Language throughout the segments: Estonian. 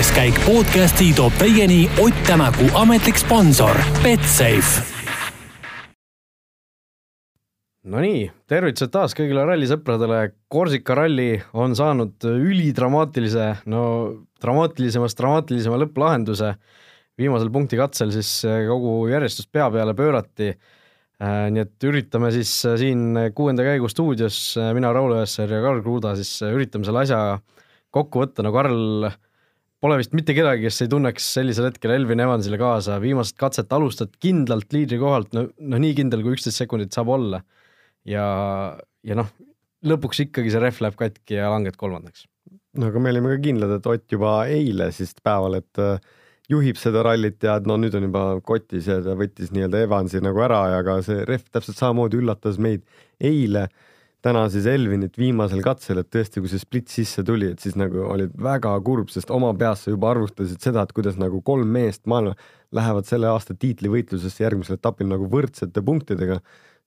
külaskäik podcasti toob teieni Ott Tänaku ametlik sponsor Betsafe. Nonii, tervitused taas kõigile rallisõpradele. Korsika ralli on saanud ülidramaatilise, no dramaatilisemast dramaatilisema lõpplahenduse. viimasel punkti katsel siis kogu järjestust pea peale pöörati. nii et üritame siis siin kuuenda käigu stuudios, mina, Raul Õessar ja Karl Kruda siis üritame selle asja kokku võtta, no Karl Pole vist mitte kedagi, kes ei tunneks sellisel hetkel Elvin Evansile kaasa, viimast katset alustad kindlalt liidri kohalt, no, no nii kindel, kui üksteist sekundit saab olla. ja, ja noh, lõpuks ikkagi see rehv läheb katki ja langed kolmandaks. no aga me olime ka kindlad, et Ott juba eile siis päeval, et äh, juhib seda rallit ja no nüüd on juba kotis ja ta võttis nii-öelda Evansi nagu ära ja ka see rehv täpselt samamoodi üllatas meid eile täna siis Elvinit viimasel katsel, et tõesti, kui see split sisse tuli, et siis nagu olid väga kurb, sest oma peas sa juba arvutasid seda, et kuidas nagu kolm meest maailma lähevad selle aasta tiitlivõitlusesse järgmisel etapil nagu võrdsete punktidega,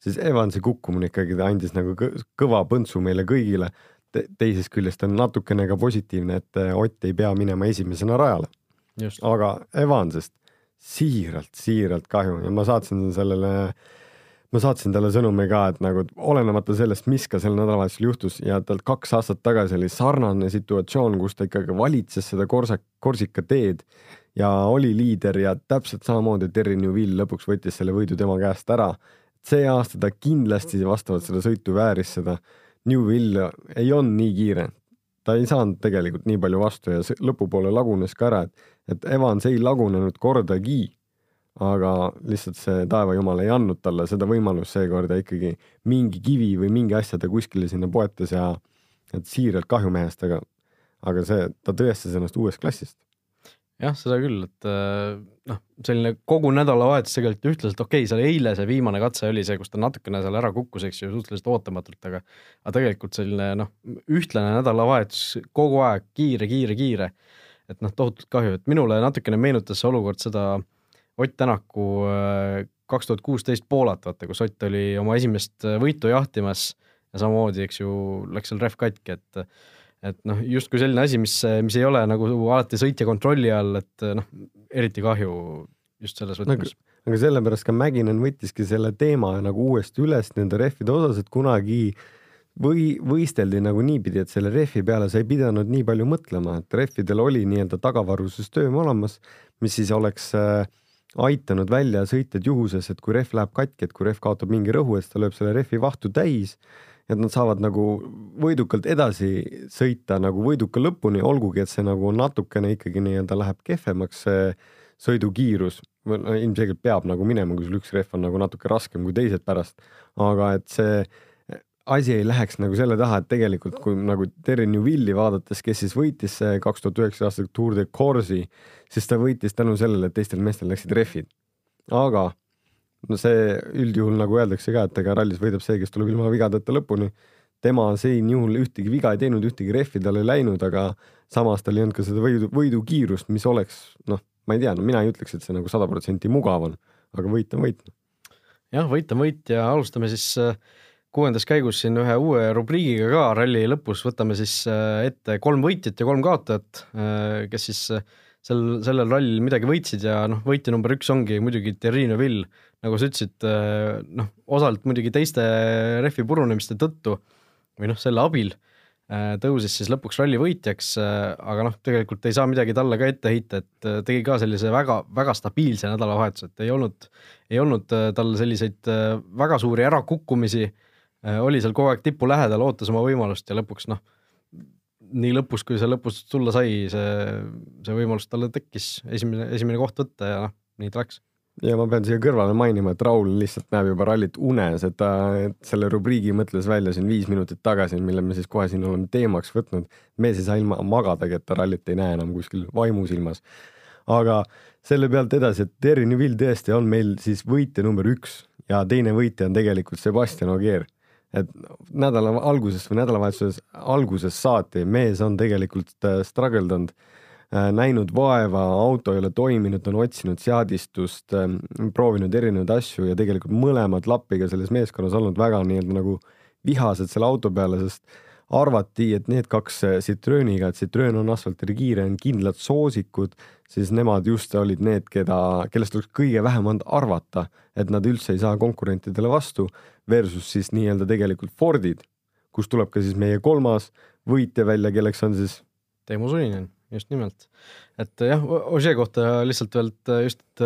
siis Evansi kukkumine ikkagi andis nagu kõva põntsu meile kõigile Te. teisest küljest on natukene ka positiivne, et Ott ei pea minema esimesena rajale. aga Evansist siiralt, siiralt kahju ja ma saatsin sellele äh, ma saatsin talle sõnumi ka, et nagu olenemata sellest, mis ka sel nädalavahetusel juhtus ja tal kaks aastat tagasi oli sarnane situatsioon, kus ta ikkagi valitses seda Korsa, Korsika teed ja oli liider ja täpselt samamoodi Terry Newville lõpuks võttis selle võidu tema käest ära. see aasta ta kindlasti vastavalt seda sõitu vääris seda. Newville ei olnud nii kiire, ta ei saanud tegelikult nii palju vastu ja lõpupoole lagunes ka ära, et, et Evans ei lagunenud kordagi aga lihtsalt see taevajumal ei andnud talle seda võimalust seekord ja ikkagi mingi kivi või mingi asja ta kuskile sinna poetas ja et siiralt kahju mehest, aga, aga see, ta tõestas ennast uuest klassist. jah, seda küll, et äh, noh, selline kogu nädalavahetus tegelikult ühtlaselt okei okay,, seal eile see viimane katse oli see, kus ta natukene seal ära kukkus, eks ju, suhteliselt ootamatult, aga aga tegelikult selline noh, ühtlane nädalavahetus kogu aeg kiire, kiire, kiire. et noh, tohutult kahju, et minule natukene meenutas see olukord seda äh, Ott Tänaku äh, kaks tuhat kuusteist Poolat, vaata, kus Ott oli oma esimest äh, võitu jahtimas ja samamoodi, eks ju, läks seal rehv katki, et et noh, justkui selline asi, mis, mis ei ole nagu alati sõitja kontrolli all, et noh, eriti kahju just selles võtmes. no, aga sellepärast ka Mäkinen võttiski selle teema nagu uuesti üles nende rehvide osas, et kunagi või võisteldi nagu niipidi, et selle rehvi peale sa ei pidanud nii palju mõtlema, et rehvidel oli nii-öelda tagavarusüsteem olemas, mis siis oleks äh, aitanud välja sõitjad juhuses, et kui rehv läheb katki, et kui rehv kaotab mingi rõhu, et ta lööb selle rehvi vahtu täis, et nad saavad nagu võidukalt edasi sõita nagu võiduka lõpuni, olgugi et see nagu natukene ikkagi nii-öelda läheb kehvemaks, see sõidukiirus, ilmselgelt peab nagu minema, kui sul üks rehv on nagu natuke raskem kui teised pärast, aga et see asi ei läheks nagu selle taha, et tegelikult kui nagu Terry Newville'i vaadates, kes siis võitis kaks tuhat üheksa aastal Tour de Corsi, siis ta võitis tänu sellele, et teistel meestel läksid rehvid. aga no see üldjuhul nagu öeldakse ka, et ega rallis võidab see, kes tuleb ilma vigadeta lõpuni. tema siin juhul ühtegi viga ei teinud, ühtegi rehvi tal ei läinud, aga samas tal ei olnud ka seda võidu, võidukiirust, mis oleks noh, ma ei tea, no mina ei ütleks, et see nagu sada protsenti mugav on, aga võit on võit. jah, võit on võit ja alustame siis äh kuuendas käigus siin ühe uue rubriigiga ka ralli lõpus, võtame siis äh, ette kolm võitjat ja kolm kaotajat, äh, kes siis äh, sel, sellel rallil midagi võitsid ja noh, võitja number üks ongi muidugi Terrine Vill, nagu sa ütlesid, noh, osalt muidugi teiste rehvi purunemiste tõttu või noh, selle abil tõusis siis lõpuks ralli võitjaks, aga noh, tegelikult ei saa midagi talle ka ette heita, et tegi ka sellise väga, väga stabiilse nädalavahetuse, et ei olnud, ei olnud tal selliseid väga suuri ärakukkumisi oli seal kogu aeg tipu lähedal, ootas oma võimalust ja lõpuks noh, nii lõpus, kui see lõpus tulla sai, see, see võimalus talle tekkis, esimene, esimene koht võtta ja noh, nii ta läks ja ma pean siia kõrvale mainima, et Raul lihtsalt näeb juba rallit unes, et ta selle rubriigi mõtles välja siin viis minutit tagasi, mille me siis kohe siin oleme teemaks võtnud. mees ei saa ilma magadagi, et ta rallit ei näe enam kuskil vaimusilmas. aga selle pealt edasi, et Terry Neville tõesti on meil siis võitja number üks ja teine võitja on tegelikult Sebastian Ogier et nädala algusest või nädalavahetuses algusest saati mees on tegelikult äh, struggle danud, äh, näinud vaeva, auto ei ole toiminud, on otsinud seadistust, ähm, proovinud erinevaid asju ja tegelikult mõlemad lappiga selles meeskonnas olnud väga nii-öelda nagu vihased selle auto peale, sest arvati, et need kaks Citrooniga, et Citroen on asfaltide kiire, on kindlad soosikud, siis nemad just olid need, keda, kellest oleks kõige vähem olnud arvata, et nad üldse ei saa konkurentidele vastu, versus siis nii-öelda tegelikult Fordid, kus tuleb ka siis meie kolmas võitja välja, kelleks on siis Teemu Suninen just nimelt. et jah, Ožee kohta lihtsalt veel, et just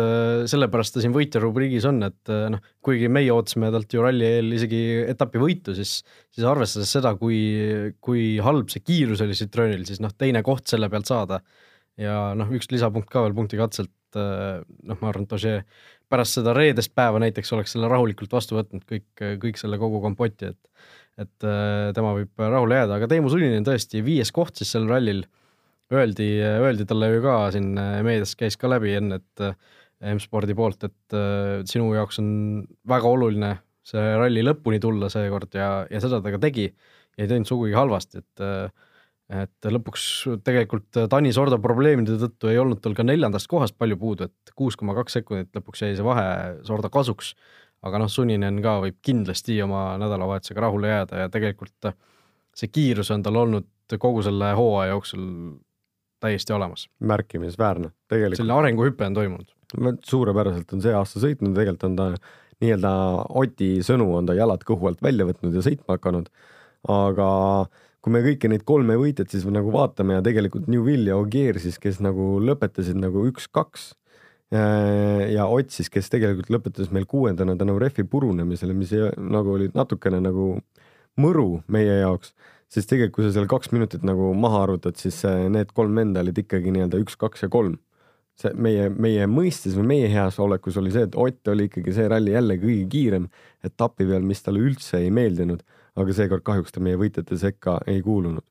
sellepärast ta siin võitja rubriigis on, et noh, kuigi meie ootasime talt ju ralli eel isegi etapi võitu, siis, siis arvestades seda, kui, kui halb see kiirus oli Citroenil, siis noh, teine koht selle pealt saada. Ja noh, üks lisapunkt ka veel punkti katselt, noh, ma arvan, et Ožee pärast seda reedest päeva näiteks oleks selle rahulikult vastu võtnud kõik, kõik selle kogu kompoti, et et tema võib rahule jääda, aga Teemu Suninen tõesti viies koht siis sel rallil öeldi, öeldi talle ju ka siin äh, meedias käis ka läbi enne, et äh, M-spordi poolt, et äh, sinu jaoks on väga oluline see ralli lõpuni tulla seekord ja, ja seda ta ka tegi ei teinud sugugi halvasti, et et lõpuks tegelikult Tanis Ordo probleemide tõttu ei olnud tal ka neljandast kohast palju puudu, et kuus koma kaks sekundit lõpuks jäi see vahe Sordo kasuks. aga noh, Suninen ka võib kindlasti oma nädalavahetusega rahule jääda ja tegelikult see kiirus on tal olnud kogu selle hooaja jooksul täiesti olemas. märkimisväärne, tegelikult. selline arenguhüpe on toimunud. suurepäraselt on see aasta sõitnud, tegelikult on ta nii-öelda Oti sõnu on ta jalad kõhu alt välja võtnud ja sõitma hakanud. aga kui me kõiki neid kolme võitjat siis nagu vaatame ja tegelikult Newvil ja Ogier siis, kes nagu lõpetasid nagu üks-kaks äh, ja Ott siis, kes tegelikult lõpetas meil kuuendana tänu rehvi purunemisele, mis nagu oli natukene nagu mõru meie jaoks siis tegelikult, kui sa seal kaks minutit nagu maha arvutad, siis need kolm venda olid ikkagi nii-öelda üks, kaks ja kolm. see meie, meie mõistes või meie heas olekus oli see, et Ott oli ikkagi see ralli jälle kõige kiirem etapi peal, mis talle üldse ei meeldinud, aga seekord kahjuks ta meie võitjate sekka ei kuulunud.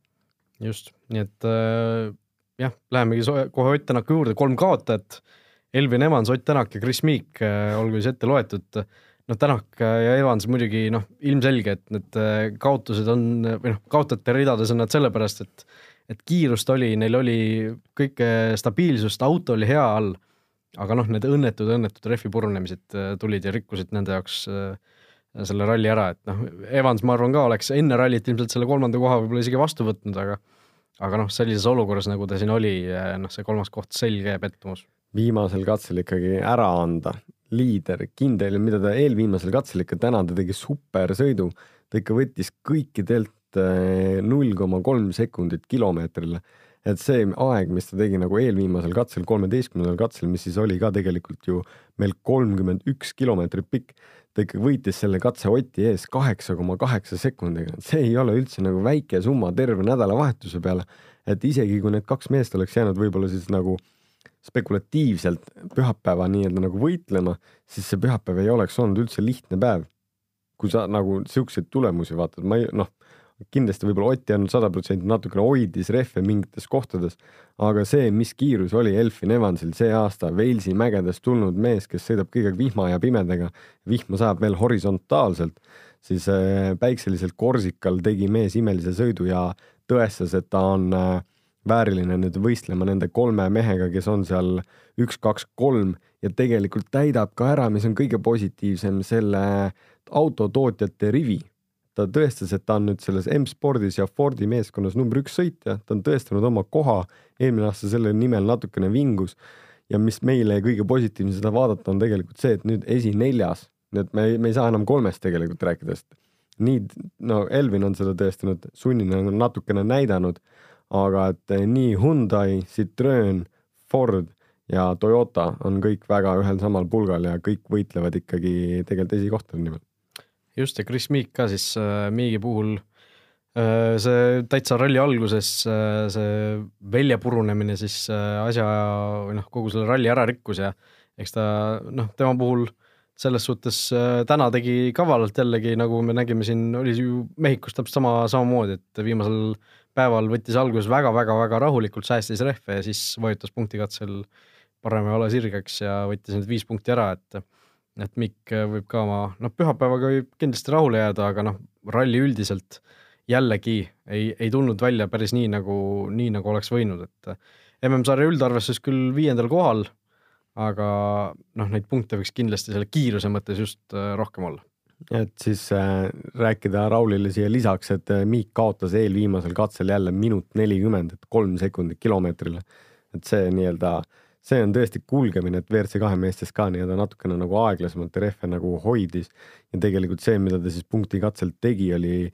just, nii et äh, jah, lähemegi kohe Ott Tänaku juurde, kolm kaotajat. Elvin Evans, Ott Tänak ja Chris Meek äh, olgu siis ette loetud noh, Tänak ja Evans muidugi noh, ilmselge, et need äh, kaotused on või noh, kaotajate ridades on nad sellepärast, et et kiirust oli, neil oli kõike stabiilsust, auto oli hea all, aga noh, need õnnetud, õnnetud rehvi purunemised äh, tulid ja rikkusid nende jaoks äh, selle ralli ära, et noh, Evans, ma arvan ka, oleks enne rallit ilmselt selle kolmanda koha võib-olla isegi vastu võtnud, aga aga noh, sellises olukorras, nagu ta siin oli, noh, see kolmas koht, selge pettumus. viimasel katsel ikkagi ära anda liider, kindel, mida ta eelviimasel katsel ikka täna, ta tegi supersõidu, ta ikka võttis kõikidelt eh, null koma kolm sekundit kilomeetrile. et see aeg, mis ta tegi nagu eelviimasel katsel, kolmeteistkümnendal katsel, mis siis oli ka tegelikult ju meil kolmkümmend üks kilomeetrit pikk, ta ikka võitis selle katse Oti ees kaheksa koma kaheksa sekundiga, see ei ole üldse nagu väike summa terve nädalavahetuse peale. et isegi kui need kaks meest oleks jäänud võib-olla siis nagu spekulatiivselt pühapäeva nii-öelda nagu võitlema, siis see pühapäev ei oleks olnud üldse lihtne päev. kui sa nagu siukseid tulemusi vaatad, ma ei noh, kindlasti võib-olla Ott ei olnud sada protsenti, natukene hoidis rehve mingites kohtades, aga see, mis kiirus oli Elfin Evansil see aasta, Walesi mägedest tulnud mees, kes sõidab kõige vihma ja pimedaga, vihma sajab veel horisontaalselt, siis äh, päikseliselt Korsikal tegi mees imelise sõidu ja tõestas, et ta on äh, vääriline nüüd võistlema nende kolme mehega, kes on seal üks, kaks, kolm ja tegelikult täidab ka ära, mis on kõige positiivsem, selle autotootjate rivi. ta tõestas, et ta on nüüd selles M-spordis ja Fordi meeskonnas number üks sõitja, ta on tõestanud oma koha, eelmine aasta selle nimel natukene vingus. Ja mis meile kõige positiivsem seda vaadata on tegelikult see, et nüüd esineljas, et me me ei saa enam kolmest tegelikult rääkida, sest nii, no Elvin on seda tõestanud, Sunnine on natukene näidanud aga et eh, nii Hyundai, Citroen, Ford ja Toyota on kõik väga ühel samal pulgal ja kõik võitlevad ikkagi tegelikult esikohtade nimel. just ja Chris Meek ka siis äh, Meegi puhul äh, see täitsa ralli alguses äh, see väljapurunemine siis äh, asja või noh, kogu selle ralli ära rikkus ja eks ta noh, tema puhul selles suhtes täna tegi kavalalt jällegi, nagu me nägime siin, oli ju Mehhikos täpselt sama, samamoodi, et viimasel päeval võttis alguses väga-väga-väga rahulikult, säästis rehve ja siis vajutas punktikatsel parema jala sirgeks ja võttis need viis punkti ära, et et Mikk võib ka oma, noh, pühapäevaga võib kindlasti rahule jääda, aga noh, ralli üldiselt jällegi ei, ei tulnud välja päris nii, nagu, nii nagu oleks võinud, et MM-sarja üldarvestuses küll viiendal kohal, aga noh, neid punkte võiks kindlasti selle kiiruse mõttes just äh, rohkem olla et siis äh, rääkida Raulile siia lisaks, et äh, Miik kaotas eelviimasel katsel jälle minut nelikümmend, et kolm sekundit kilomeetrile. et see nii-öelda, see on tõesti kulgemine, et WRC kahe meestes ka nii-öelda natukene nagu aeglasemalt rehve nagu hoidis. Ja tegelikult see, mida ta siis punkti katselt tegi, oli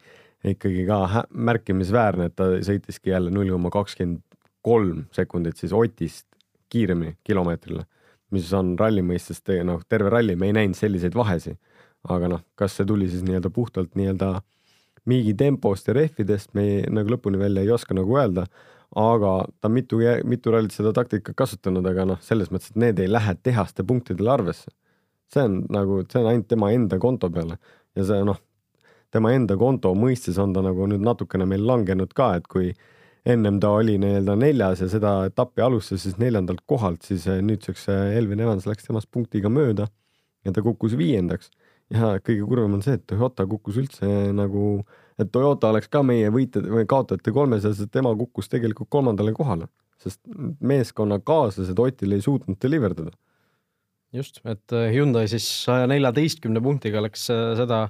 ikkagi ka märkimisväärne, et ta sõitiski jälle null koma kakskümmend kolm sekundit siis Otist kiiremini kilomeetrile, mis on ralli mõistes noh, terve ralli me ei näinud selliseid vahesid aga noh, kas see tuli siis nii-öelda puhtalt nii-öelda miigi tempost ja rehvidest, me ei, nagu lõpuni välja ei oska nagu öelda, aga ta mitu, mitu rallit seda taktikat kasutanud, aga noh, selles mõttes, et need ei lähe tehaste punktidele arvesse. see on nagu, see on ainult tema enda konto peale. Ja see noh, tema enda konto mõistes on ta nagu nüüd natukene meil langenud ka, et kui ennem ta oli nii-öelda neljas ja seda etappi alustas siis neljandalt kohalt, siis eh, nüüdseks eh, Elvin Evans läks temast punktiga mööda ja ta kukkus viiendaks ja kõige kurvem on see, et Toyota kukkus üldse nagu, et Toyota oleks ka meie võitjad või kaotajate kolmes ja tema kukkus tegelikult kolmandale kohale, sest meeskonnakaaslased Otil ei suutnud deliver dada. just, et äh, Hyundai siis saja neljateistkümne punktiga läks äh, seda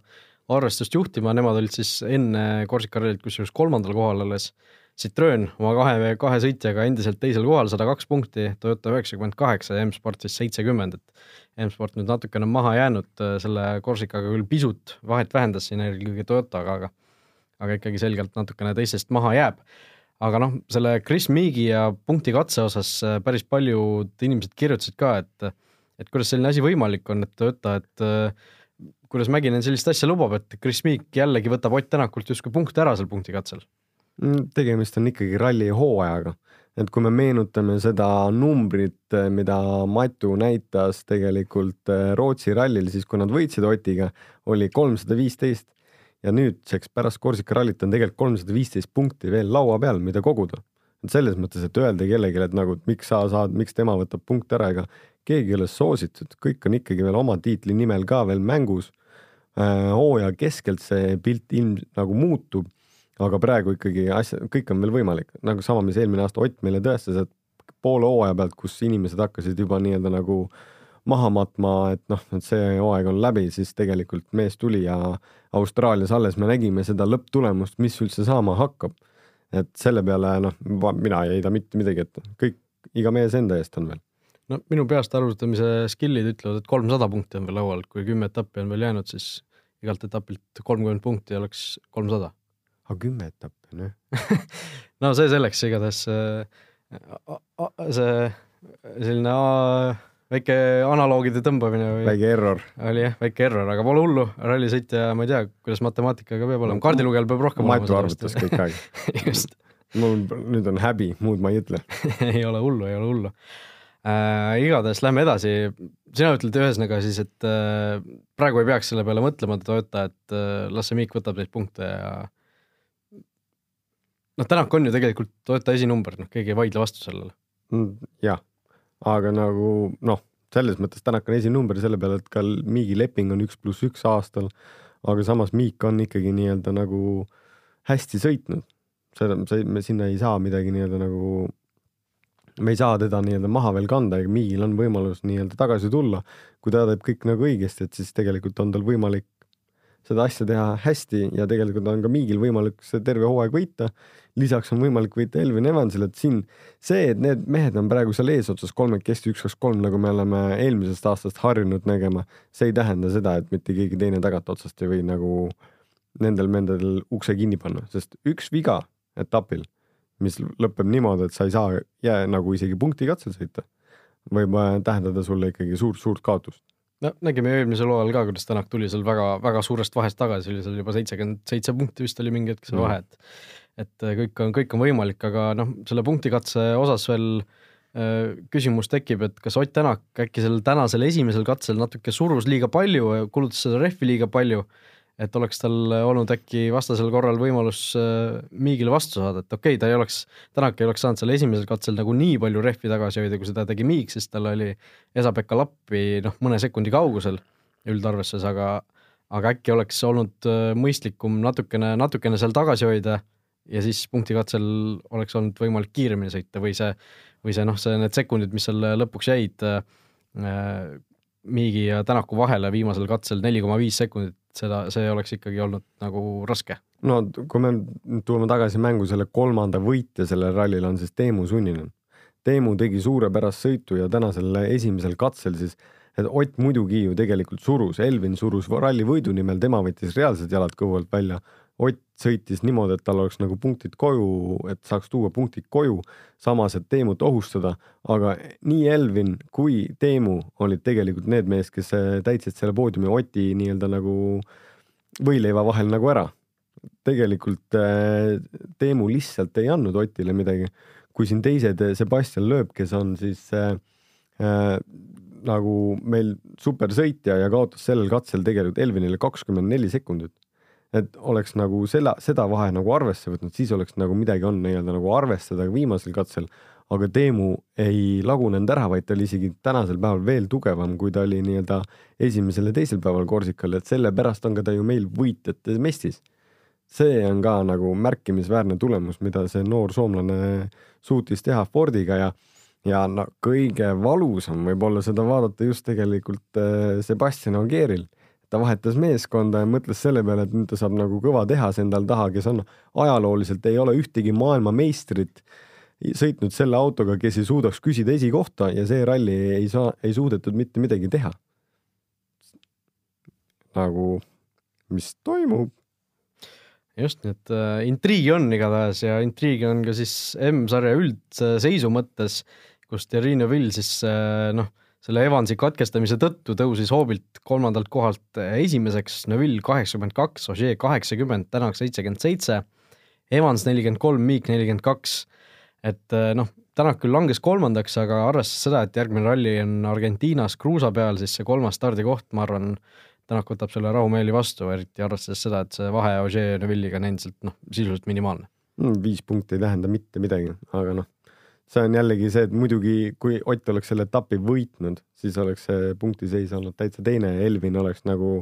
arvestust juhtima, nemad olid siis enne Korsika rallit kusjuures kolmandal kohal alles Citroen oma kahe, kahe sõitjaga endiselt teisel kohal, sada kaks punkti, Toyota üheksakümmend kaheksa ja M-Sport siis seitsekümmend, et M-Sport nüüd natukene maha jäänud äh, selle Corsikaga küll pisut vahet vähendas siin eelkõige Toyotaga, aga aga ikkagi selgelt natukene teistest maha jääb. aga noh, selle Chris Meegi ja punkti katse osas äh, päris paljud inimesed kirjutasid ka, et et kuidas selline asi võimalik on, et Toyota, et äh, kuidas Mäkinen sellist asja lubab, et Chris Meek jällegi võtab Ott Tänakult justkui punkte ära seal punkti katsel tegemist on ikkagi rallihooajaga, et kui me meenutame seda numbrit, mida Matu näitas tegelikult eh, Rootsi rallil, siis kui nad võitsid Otiga, oli kolmsada viisteist ja nüüdseks pärast Korsika rallit on tegelikult kolmsada viisteist punkti veel laua peal, mida koguda. et selles mõttes, et öelda kellelegi, et nagu, et miks sa saad, miks tema võtab punkte ära, ega keegi ei ole soositud, kõik on ikkagi veel oma tiitli nimel ka veel mängus. Eh, hooaja keskelt see pilt ilm nagu muutub aga praegu ikkagi asja, kõik on veel võimalik, nagu sama, mis eelmine aasta Ott meile tõestas, et poole hooaja pealt, kus inimesed hakkasid juba nii-öelda nagu maha matma, et noh, et see hooaeg on läbi, siis tegelikult mees tuli ja Austraalias alles me nägime seda lõpptulemust, mis üldse saama hakkab. et selle peale noh, mina ei heida mitte midagi ette, kõik, iga mees enda eest on veel. no minu peast arvutamise skill'id ütlevad, et kolmsada punkti on veel laual, kui kümme etappi on veel jäänud, siis igalt etapilt kolmkümmend punkti oleks kolmsada aga kümme etappi, noh no see selleks, igatahes see selline väike analoogide tõmbamine või väike error. oli jah, väike error, aga pole hullu, rallisõitja, ma ei tea, kuidas matemaatikaga peab olema, kaardilugejal peab rohkem olema. Matu arvutas kõik aeg just. mul nüüd on häbi, muud ma ei ütle ei ole hullu, ei ole hullu äh,. igatahes lähme edasi, sina ütled ühesõnaga siis, et äh, praegu ei peaks selle peale mõtlema, Toyota, et äh, las see Miik võtab neid punkte ja äh, noh, Tänak on ju tegelikult Toyota esinumber, noh, keegi ei vaidle vastu sellele. Mm, jah, aga nagu noh, selles mõttes Tänak on esinumber selle peale, et ka Miigi leping on üks pluss üks aastal, aga samas Miik on ikkagi nii-öelda nagu hästi sõitnud. see, me sinna ei saa midagi nii-öelda nagu, me ei saa teda nii-öelda maha veel kanda, ega Miigil on võimalus nii-öelda tagasi tulla. kui ta teeb kõik nagu õigesti, et siis tegelikult on tal võimalik seda asja teha hästi ja tegelikult on ka Miigil võimalik see terve hooaeg võita. Lisaks on võimalik võita Elvin Evansil, et siin see, et need mehed on praegu seal eesotsas kolmekesti üks, kaks, kolm, nagu me oleme eelmisest aastast harjunud nägema, see ei tähenda seda, et mitte keegi teine tagatotsast ei või nagu nendel mendel ukse kinni panna, sest üks viga etapil, mis lõpeb niimoodi, et sa ei saa jää nagu isegi punkti katsel sõita, võib äh, tähendada sulle ikkagi suurt-suurt kaotust. No nägime eelmisel hooajal ka, kuidas Tänak tuli seal väga-väga suurest vahest tagasi, oli seal juba seitsekümmend seitse punkti vist oli mingi hetk see vahe, et et äh, kõik on, kõik on võimalik, aga noh, selle punktikatse osas veel äh, küsimus tekib, et kas Ott Tänak äkki sel tänasel esimesel katsel natuke surus liiga palju ja kulutas seda rehvi liiga palju et oleks tal olnud äkki vastasel korral võimalus äh, Miigile vastu saada, et okei okay,, ta ei oleks, Tänak ei oleks saanud seal esimesel katsel nagu nii palju rehvi tagasi hoida, kui seda tegi Miig, sest tal oli Esa-Pekka Lappi noh, mõne sekundi kaugusel üldarvestuses, aga aga äkki oleks olnud äh, mõistlikum natukene, natukene seal tagasi hoida ja siis punktikatsel oleks olnud võimalik kiiremini sõita või see, või see noh, see need sekundid, mis seal lõpuks jäid äh,, Miigi ja Tänaku vahele viimasel katsel neli koma viis sekundit, seda, see oleks ikkagi olnud nagu raske. no kui me tuleme tagasi mängu selle kolmanda võitja sellel rallil on siis Teemu Sunninen. Teemu tegi suurepärast sõitu ja tänasel esimesel katsel siis, et Ott muidugi ju tegelikult surus, Elvin surus ralli võidu nimel, tema võttis reaalselt jalad kõhu alt välja Ott sõitis niimoodi, et tal oleks nagu punktid koju, et saaks tuua punktid koju, samas et Teemut ohustada, aga nii Elvin kui Teemu olid tegelikult need mees, kes äh, täitsid selle poodiumi Oti nii-öelda nagu võileiva vahel nagu ära. tegelikult äh, Teemu lihtsalt ei andnud Otile midagi. kui siin teised, Sebastian Loeb, kes on siis äh, äh, nagu meil supersõitja ja kaotas sellel katsel tegelikult Elvinile kakskümmend neli sekundit et oleks nagu selle, seda vahe nagu arvesse võtnud, siis oleks nagu midagi on nii-öelda nagu arvestada viimasel katsel. aga Teemu ei lagunenud ära, vaid ta oli isegi tänasel päeval veel tugevam, kui ta oli nii-öelda esimesel ja teisel päeval Korsikal, et sellepärast on ka ta ju meil võitjate mestis. see on ka nagu märkimisväärne tulemus, mida see noor soomlane suutis teha Fordiga ja ja no kõige valusam võib olla seda vaadata just tegelikult äh, Sebastian Ogieril ta vahetas meeskonda ja mõtles selle peale, et nüüd ta saab nagu kõva tehas endal taha, kes on ajalooliselt ei ole ühtegi maailmameistrit sõitnud selle autoga, kes ei suudaks küsida esikohta ja see ralli ei saa, ei suudetud mitte midagi teha. nagu, mis toimub? just, nii et äh, intriigi on igatahes ja intriigi on ka siis M-sarja üldseisu mõttes, kus Terrine Vill siis äh, noh selle Evansi katkestamise tõttu tõusis hoobilt kolmandalt kohalt esimeseks, Neville kaheksakümmend kaks, Ogier kaheksakümmend, Tänak seitsekümmend seitse, Evans nelikümmend kolm, Meek nelikümmend kaks, et eh, noh, Tänak küll langes kolmandaks, aga arvestades seda, et järgmine ralli on Argentiinas kruusa peal, siis see kolmas stardikoht, ma arvan, Tänak võtab selle rahumeeli vastu, eriti arvestades seda, et see vahe Ogier ja Neville'iga on endiselt noh, sisuliselt minimaalne. viis punkti ei tähenda mitte midagi, aga noh see on jällegi see, et muidugi kui Ott oleks selle etapi võitnud, siis oleks see punktiseis olnud täitsa teine ja Elvin oleks nagu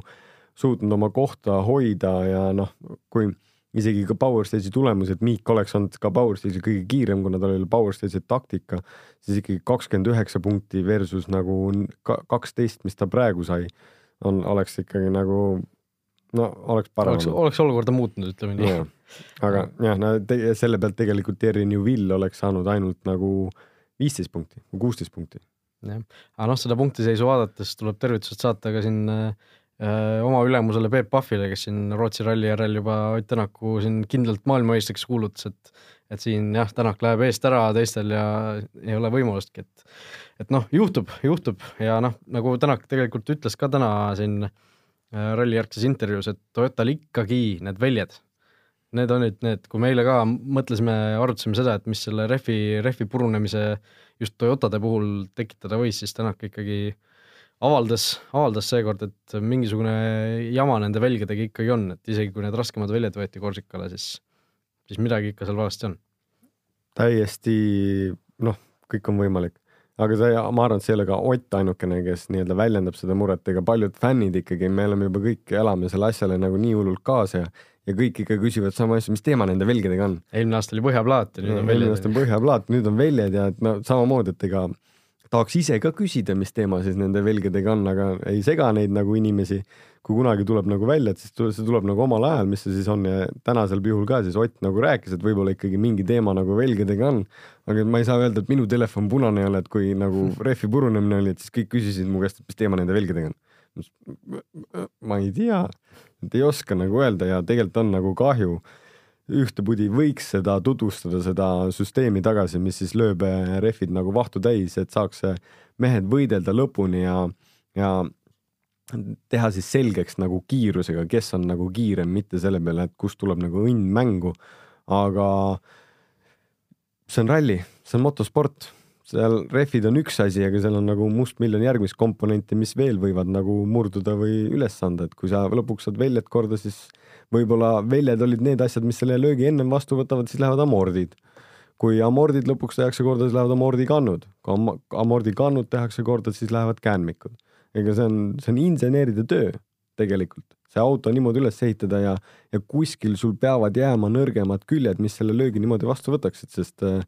suutnud oma kohta hoida ja noh, kui isegi ka Power Stage'i tulemused, Miik oleks olnud ka Power Stage'il kõige kiirem, kuna tal oli Power Stage'i taktika, siis ikkagi kakskümmend üheksa punkti versus nagu kaksteist, mis ta praegu sai, on, oleks ikkagi nagu no oleks parem. oleks, oleks olukorda muutnud, ütleme nii aga jah, no te, selle pealt tegelikult Terry Newville oleks saanud ainult nagu viisteist punkti või kuusteist punkti. jah, aga noh, seda punktiseisu vaadates tuleb tervitused saata ka siin äh, oma ülemusele Peep Pahvile, kes siin Rootsi ralli järel juba Ott Tänaku siin kindlalt maailmameistriks kuulutas, et et siin jah, Tänak läheb eest ära teistel ja ei ole võimalustki, et et noh, juhtub, juhtub ja noh, nagu Tänak tegelikult ütles ka täna siin äh, ralli järgses intervjuus, et Toyotal ikkagi need väljad need olid need, kui me eile ka mõtlesime, arutasime seda, et mis selle rehvi, rehvi purunemise just Toyotade puhul tekitada võis, siis Tänak ikkagi avaldas, avaldas seekord, et mingisugune jama nende välgedega ikkagi on, et isegi kui need raskemad väljad võeti Korsikale, siis, siis midagi ikka seal valesti on. täiesti noh, kõik on võimalik, aga see, ma arvan, et see ei ole ka Ott ainukene, kes nii-öelda väljendab seda muret, ega paljud fännid ikkagi, me oleme juba kõik, elame selle asjale nagu nii hullult kaasa ja ja kõik ikka küsivad sama asja, mis teema nende velgedega on. eelmine aasta oli põhjaplaat ja nüüd on väljad. eelmine aasta on põhjaplaat, nüüd on väljad ja et no samamoodi, et ega tahaks ise ka küsida, mis teema siis nende velgedega on, aga ei sega neid nagu inimesi. Kui kunagi tuleb nagu välja, et siis see tuleb nagu omal ajal, mis see siis on ja tänasel juhul ka siis Ott nagu rääkis, et võib-olla ikkagi mingi teema nagu velgedega on. aga ma ei saa öelda, et minu telefon punane ei ole, et kui nagu rehvi purunemine oli, et siis kõik küsisid mu käest, et mis teema nende velgedega on ma ei tea, et ei oska nagu öelda ja tegelikult on nagu kahju. ühtepidi võiks seda tutvustada, seda süsteemi tagasi, mis siis lööb eh, rehvid nagu vahtu täis, et saaks mehed võidelda lõpuni ja, ja teha siis selgeks nagu kiirusega, kes on nagu kiirem, mitte selle peale, et kust tuleb nagu õnn mängu. aga see on ralli, see on motosport seal rehvid on üks asi, aga seal on nagu mustmiljon järgmist komponenti, mis veel võivad nagu murduda või üles anda, et kui sa lõpuks saad väljad korda, siis võib-olla väljad olid need asjad, mis selle löögi ennem vastu võtavad, siis lähevad amordid. kui amordid lõpuks tehakse korda, siis lähevad amordikannud, kui am amordikannud tehakse korda, siis lähevad käänmikud. Ega see on, see on inseneride töö tegelikult, see auto niimoodi üles ehitada ja, ja kuskil sul peavad jääma nõrgemad küljed, mis selle löögi niimoodi vastu võtaksid, sest äh,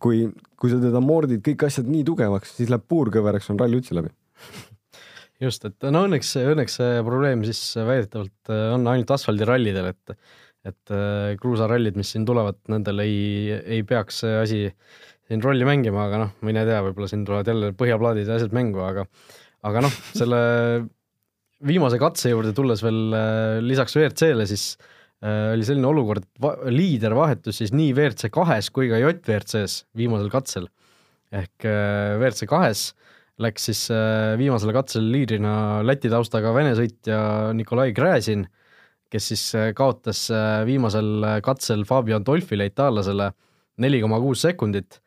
kui, kui sa teda mordid kõik asjad nii tugevaks, siis läheb puurkõveraks, on ralli üldse läbi. Just, et no õnneks, õnneks see probleem siis väidetavalt on ainult asfaldirallidel, et et äh, kruusarallid, mis siin tulevad, nendel ei, ei peaks see asi siin rolli mängima, aga noh, mine tea, võib-olla siin tulevad jälle põhjaplaadid ja asjad mängu, aga aga noh, selle viimase katse juurde tulles veel äh, lisaks WRC-le, siis äh, oli selline olukord, liider vahetus siis nii WRC kahes kui ka JWRC-s viimasel katsel. ehk WRC kahes läks siis viimasel katsel liidrina Läti taustaga Vene sõitja Nikolai Gräzin kes siis äh, kaotas äh, viimasel äh, katsel Fabio Dolfile, itaallasele, neli koma kuus sekundit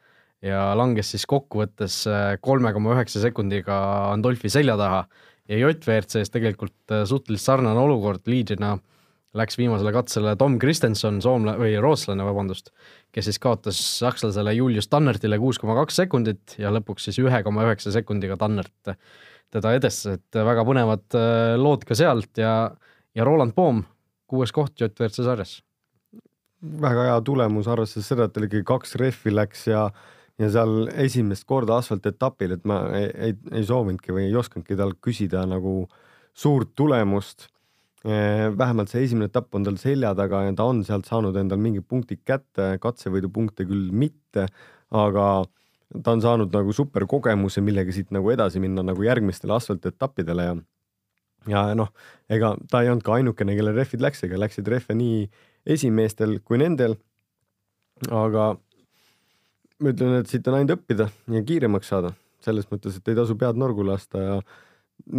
ja langes siis kokkuvõttes kolme koma üheksa sekundiga Andolfi selja taha. ja JWRC-s tegelikult suhteliselt sarnane olukord, liidrina läks viimasele katsele Tom Kristenson, soomlane või rootslane, vabandust, kes siis kaotas sakslasele Julius Tannertile kuus koma kaks sekundit ja lõpuks siis ühe koma üheksa sekundiga Tannert teda edestas, et väga põnevad lood ka sealt ja ja Roland Poom kuues koht JWRC sarjas. väga hea tulemus, arvestades seda, et tal ikkagi kaks rehvi läks ja ja seal esimest korda asfaltetapil, et ma ei, ei, ei soovinudki või ei osanudki tal küsida nagu suurt tulemust. Eh, vähemalt see esimene etapp on tal selja taga ja ta on sealt saanud endal mingid punktid kätte, katsevõidupunkte küll mitte, aga ta on saanud nagu superkogemuse, millega siit nagu edasi minna nagu järgmistele asfaltetappidele ja ja noh, ega ta ei olnud ka ainukene, kellel rehvid läks, ega läksid rehve nii esimeestel kui nendel. aga ma ütlen, et siit on ainult õppida ja kiiremaks saada, selles mõttes, et ei tasu pead norgu lasta ja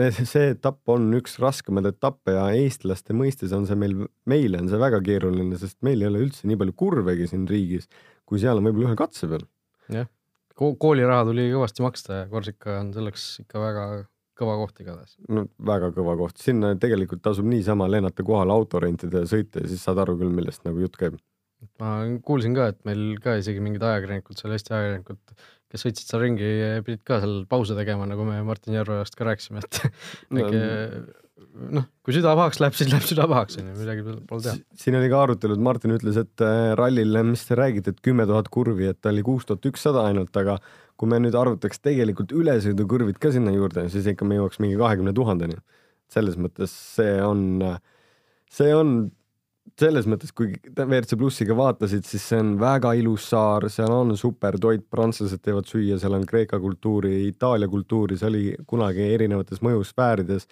need, see etapp on üks raskemaid etappe ja eestlaste mõistes on see meil, meile on see väga keeruline, sest meil ei ole üldse nii palju kurvegi siin riigis, kui seal on võib-olla ühe katse peal. jah, kooliraha tuli kõvasti maksta ja Korsika on selleks ikka väga kõva koht igatahes. no väga kõva koht, sinna tegelikult tasub niisama lennata kohale auto rentida ja sõita ja siis saad aru küll, millest nagu jutt käib. Ma kuulsin ka, et meil ka isegi mingid ajakirjanikud seal, Eesti ajakirjanikud, kes sõitsid seal ringi, pidid ka seal pause tegema, nagu me Martin Järveost ka rääkisime, et väike noh, kui süda pahaks läheb, siis läheb süda pahaks, on ju, midagi pole teha. siin oli ka arutelud, Martin ütles, et äh, rallil, mis te räägite, et kümme tuhat kurvi, et ta oli kuus tuhat ükssada ainult, aga kui me nüüd arvutaks tegelikult ülesõidukõrvid ka sinna juurde, siis ikka me jõuaks mingi kahekümne tuhandeni. selles mõttes see on, see on selles mõttes, kui WRC Plussiga vaatasid, siis see on väga ilus saar, seal on super toit, prantslased teevad süüa, seal on Kreeka kultuuri, Itaalia kultuuri, see oli kunagi erinevates mõjusfäärides.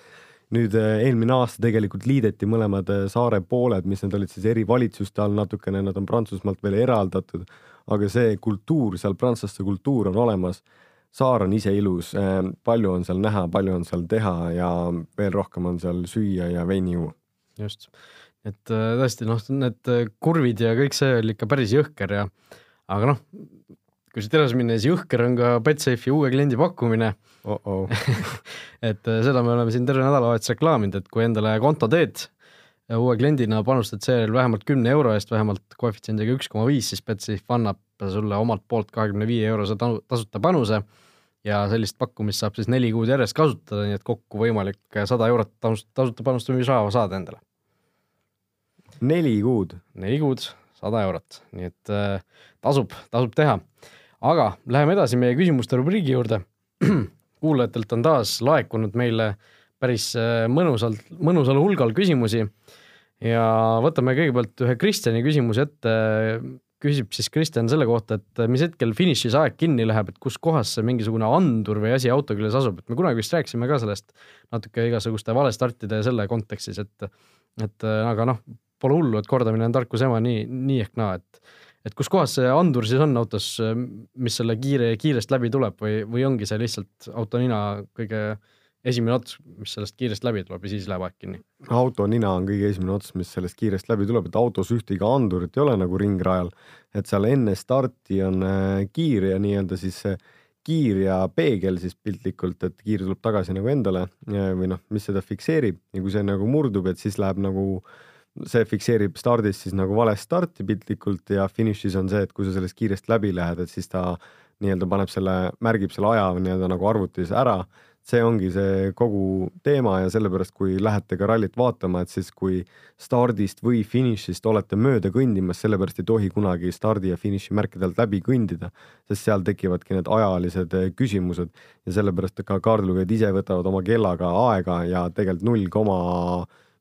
nüüd eh, eelmine aasta tegelikult liideti mõlemad eh, saare pooled, mis need olid siis eri valitsuste all natukene, nad on Prantsusmaalt veel eraldatud aga see kultuur seal, prantslaste kultuur on olemas. saar on ise ilus, äh, palju on seal näha, palju on seal teha ja veel rohkem on seal süüa ja veini juua. just, et äh, tõesti noh, need äh, kurvid ja kõik see oli ikka päris jõhker ja aga noh, kui siit edasi minna, siis jõhker on ka Betsafe'i uue kliendi pakkumine oh. -oh. et seda me oleme siin terve nädalavahetus reklaaminud, et kui endale konto teed uue kliendina panustad seejärel vähemalt kümne euro eest, vähemalt koefitsiendiga üks koma viis, siis Betsafe annab sulle omalt poolt kahekümne viie eurose tasuta panuse ja sellist pakkumist saab siis neli kuud järjest kasutada, nii et kokku võimalik sada eurot tasuta panustamisraha saada endale. Neli kuud? neli kuud, sada eurot, nii et äh, tasub, tasub teha. aga läheme edasi meie küsimuste rubriigi juurde. kuulajatelt on taas laekunud meile päris äh, mõnusalt, mõnusal hulgal küsimusi ja võtame kõigepealt ühe Kristjani küsimuse ette. küsib siis Kristjan selle kohta, et mis hetkel finišis aeg kinni läheb, et kus kohas see mingisugune andur või asi auto küljes asub, et me kunagi vist rääkisime ka sellest natuke igasuguste valestartide ja selle kontekstis, et, et aga noh, pole hullu, et kordamine on tarkuse ema nii, nii ehk naa, et et kus kohas see andur siis on autos, mis selle kiire, kiirest läbi tuleb või, või ongi see lihtsalt auto nina kõige esimene ots, mis sellest kiirest läbi tuleb ja siis läheb aeg kinni. auto nina on kõige esimene ots, mis sellest kiirest läbi tuleb, et autos ühtegi andurit ei ole nagu ringrajal, et seal enne starti on äh, kiir ja nii-öelda siis see kiir ja peegel siis piltlikult, et kiir tuleb tagasi nagu endale või noh, mis seda fikseerib ja kui see nagu murdub, et siis läheb nagu see fikseerib stardis siis nagu vale starti piltlikult ja finišis on see, et kui sa sellest kiirest läbi lähed, et siis ta nii-öelda paneb selle, märgib selle aja nii-öelda nagu arvutis ära. See ongi see kogu teema ja sellepärast, kui lähete ka rallit vaatama, et siis kui stardist või finišist olete mööda kõndimas, sellepärast ei tohi kunagi stardi ja finiši märkide alt läbi kõndida, sest seal tekivadki need ajalised eh, küsimused ja sellepärast ka kaardilugejad ise võtavad oma kellaga aega ja tegelikult null koma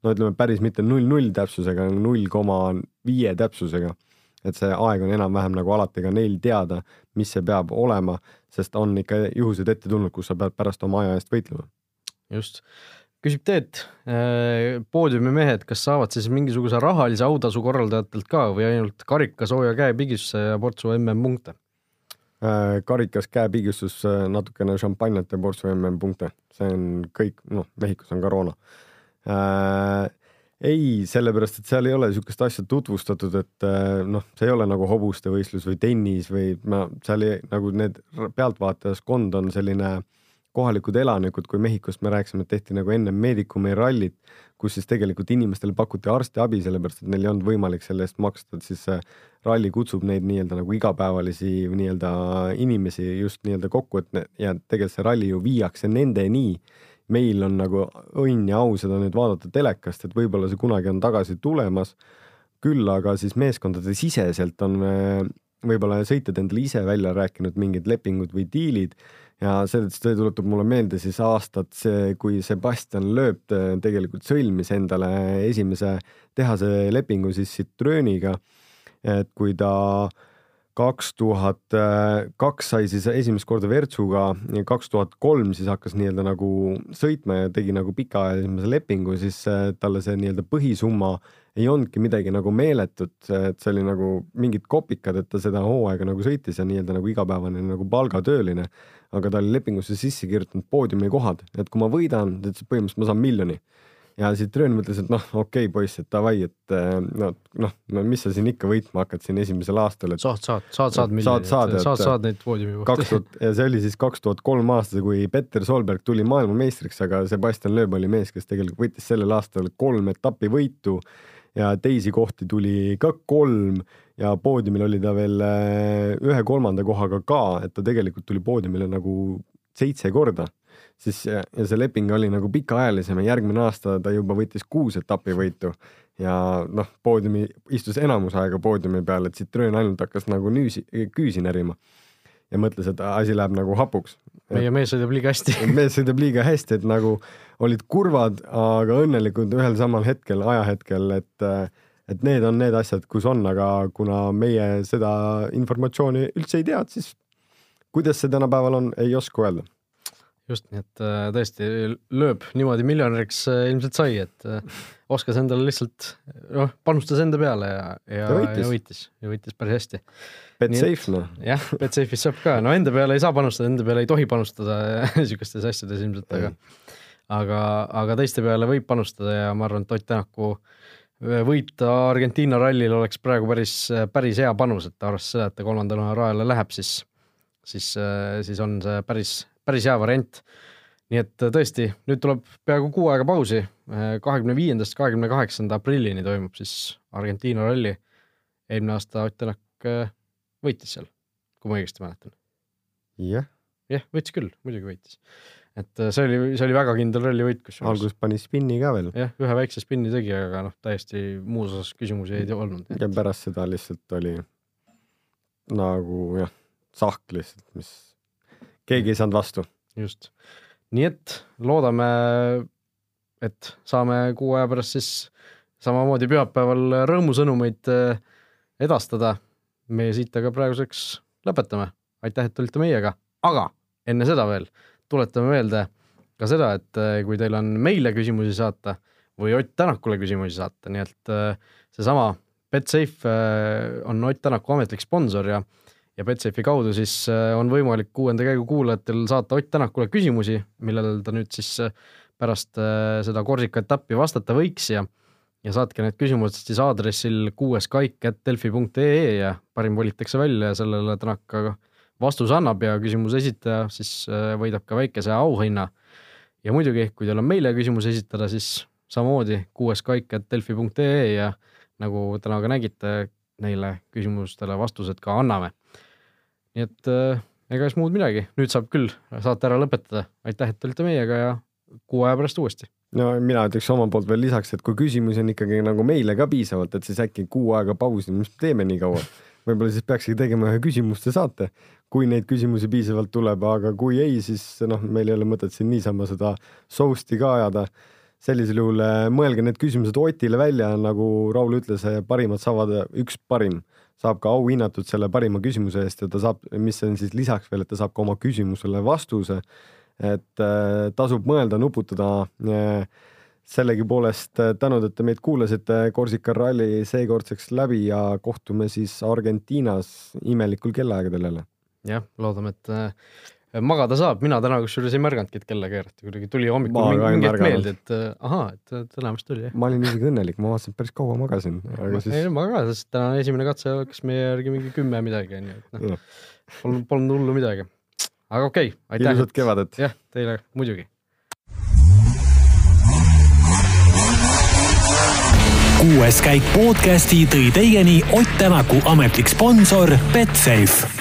no ütleme päris mitte null null täpsusega, null koma viie täpsusega et see aeg on enam-vähem nagu alati ka neil teada, mis see peab olema, sest on ikka juhused ette tulnud, kus sa pead pärast oma aja eest võitlema. just, küsib Teet, äh, poodiumi mehed, kas saavad siis mingisuguse rahalise autasu korraldajatelt ka või ainult karika, sooja käepigistuse ja portsu MM-punkte? Äh, karikas, käepigistus, natukene šampanjat ja portsu MM-punkte, see on kõik, noh, Mehhikos on koroona ei, sellepärast et seal ei ole niisugust asja tutvustatud, et äh, noh, see ei ole nagu hobuste võistlus või tennis või ma seal ei, nagu need pealtvaatajaskond on selline kohalikud elanikud, kui Mehhikost me rääkisime, tehti nagu enne Medicumi rallit, kus siis tegelikult inimestele pakuti arstiabi, sellepärast et neil ei olnud võimalik selle eest maksta, et siis see ralli kutsub neid nii-öelda nagu igapäevalisi nii-öelda inimesi just nii-öelda kokku, et ne, ja tegelikult see ralli ju viiakse nendeni meil on nagu õnn ja au seda nüüd vaadata telekast, et võib-olla see kunagi on tagasi tulemas. küll aga siis meeskondade siseselt on võib-olla sõitjad endale ise välja rääkinud mingid lepingud või diilid ja sellest see tuletab mulle meelde siis aastat, see, kui Sebastian Loeb tegelikult sõlmis endale esimese tehase lepingu siis Citrooniga. et kui ta äh, kaks tuhat kaks sai siis esimest korda Virtsuga, kaks tuhat kolm siis hakkas nii-öelda nagu sõitma ja tegi nagu pikaajalise lepingu, siis äh, talle see nii-öelda põhisumma ei olnudki midagi nagu meeletut, et see oli nagu mingid kopikad, et ta seda hooaega nagu sõitis ja nii-öelda nagu igapäevane nagu palgatööline. aga ta oli lepingusse sisse kirjutanud poodiumikohad, et kui ma võidan, et põhimõtteliselt ma saan miljoni ja Citroen mõtles, et noh, okei okay, poiss, et davai, et eh, no, noh, no mis sa siin ikka võitma hakkad siin esimesel aastal, et saad, saad, saad, saad miljoni, saad, saad, saad, neid poodiumi kohti. kaks tuhat, ja see oli siis kaks tuhat kolm aastal, kui Petter Solberg tuli maailmameistriks, aga Sebastian Loeb oli mees, kes tegelikult võttis sellel aastal kolm etappi võitu ja teisi kohti tuli ka kolm ja poodiumil oli ta veel eh, ühe kolmanda kohaga ka, et ta tegelikult tuli poodiumile nagu seitse korda siis ja see leping oli nagu pikaajalisem ja järgmine aasta ta juba võttis kuus etapivõitu ja noh, poodiumi, istus enamus aega poodiumi peal, et Citroen ainult hakkas nagu nüüsi, küüsi närima. Ja mõtles, et asi läheb nagu hapuks. meie mees sõidab liiga hästi. Mees sõidab liiga hästi, et nagu olid kurvad, aga õnnelikud ühel samal hetkel, ajahetkel, et et need on need asjad, kus on, aga kuna meie seda informatsiooni üldse ei tea, siis kuidas see tänapäeval on, ei oska öelda just, nii et äh, tõesti lööb niimoodi miljonäriks äh, ilmselt sai, et äh, oskas endale lihtsalt, noh, panustas enda peale ja, ja, ja võitis ja võitis, päris hästi. Betsafe noh. jah, Betsafe'is saab ka, no enda peale ei saa panustada, enda peale ei tohi panustada niisugustes asjades ilmselt, aga aga, aga teiste peale võib panustada ja ma arvan, et Ott Tänaku võita Argentiina rallil oleks praegu päris, päris hea panus, et arvestades seda, et ta kolmandale rajale läheb, siis, siis, siis on see päris päris hea variant. nii et äh, tõesti, nüüd tuleb peaaegu kuu aega pausi, äh, kahekümne viiendast kahekümne kaheksanda aprillini toimub siis Argentiina ralli. eelmine aasta Ott Tänak äh, võitis seal, kui ma õigesti mäletan. jah. jah, võitis küll, muidugi võitis. et see oli, see oli väga kindel ralli võit, kusjuures. alguses pani spinni ka veel. jah, ühe väikse spinni tegi, aga noh, täiesti muus osas küsimusi ei olnud. ja pärast seda lihtsalt oli nagu jah, sahk lihtsalt, mis keegi ei saanud vastu. just, nii et loodame, et saame kuu aja pärast siis samamoodi pühapäeval rõõmusõnumeid eh, edastada. meie siit aga praeguseks lõpetame. aitäh, et olite meiega, aga enne seda veel tuletame meelde ka seda, et eh, kui teil on meile küsimusi saata või Ott Tänakule küsimusi saata, nii et eh, seesama Betsafe on Ott Tänaku ametlik sponsor ja ja Betsafe'i kaudu siis äh, on võimalik kuuenda käigu kuulajatel saata Ott Tänakule küsimusi, millele ta nüüd siis äh, pärast äh, seda Korsika etappi vastata võiks ja ja saatke need küsimused siis aadressil kuueskaik.delfi.ee ja parim valitakse välja ja sellele Tänak vastuse annab ja küsimuse esitaja siis võidab ka väikese auhinna. ja muidugi, kui teil on meile küsimusi esitada, siis samamoodi kuueskaik.delfi.ee ja nagu täna ka nägite, neile küsimustele vastused ka anname nii et äh, ega siis muud midagi, nüüd saab küll saate ära lõpetada. aitäh, et olite meiega ja kuu aja pärast uuesti. no mina ütleks oma poolt veel lisaks, et kui küsimusi on ikkagi nagu meile ka piisavalt, et siis äkki kuu aega pausi, mis me teeme nii kaua võib-olla siis peakski tegema ühe küsimuste saate, kui neid küsimusi piisavalt tuleb, aga kui ei, siis noh, meil ei ole mõtet siin niisama seda soust'i ka ajada. sellisel juhul äh, mõelge need küsimused Otile välja, nagu Raul ütles, äh, parimad saavad, üks parim saab ka auhinnatud selle parima küsimuse eest ja ta saab, mis on siis lisaks veel, et ta saab ka oma küsimusele vastuse. et äh, tasub mõelda, nuputada sellegipoolest äh, tänud, et te meid kuulasite, Korsika ralli seekordseks läbi ja kohtume siis Argentiinas imelikul kellaaegadel jälle. jah, loodame, et äh, magada saab, mina täna kusjuures ei märganudki, et kella keerati, kuidagi tuli hommikul mingi hetk meelde, et äh, ahaa, et täna vist oli jah. ma olin isegi õnnelik, ma vaatasin, et päris kaua magasin. Siis... ei, ma ka, sest täna esimene katse hakkas meie järgi mingi kümme midagi onju, et noh, polnud, polnud hullu midagi. aga okei okay,, aitäh. ilusat kevadet. jah, teile muidugi kuues käik podcasti tõi teieni Ott Tänaku ametlik sponsor Betsafe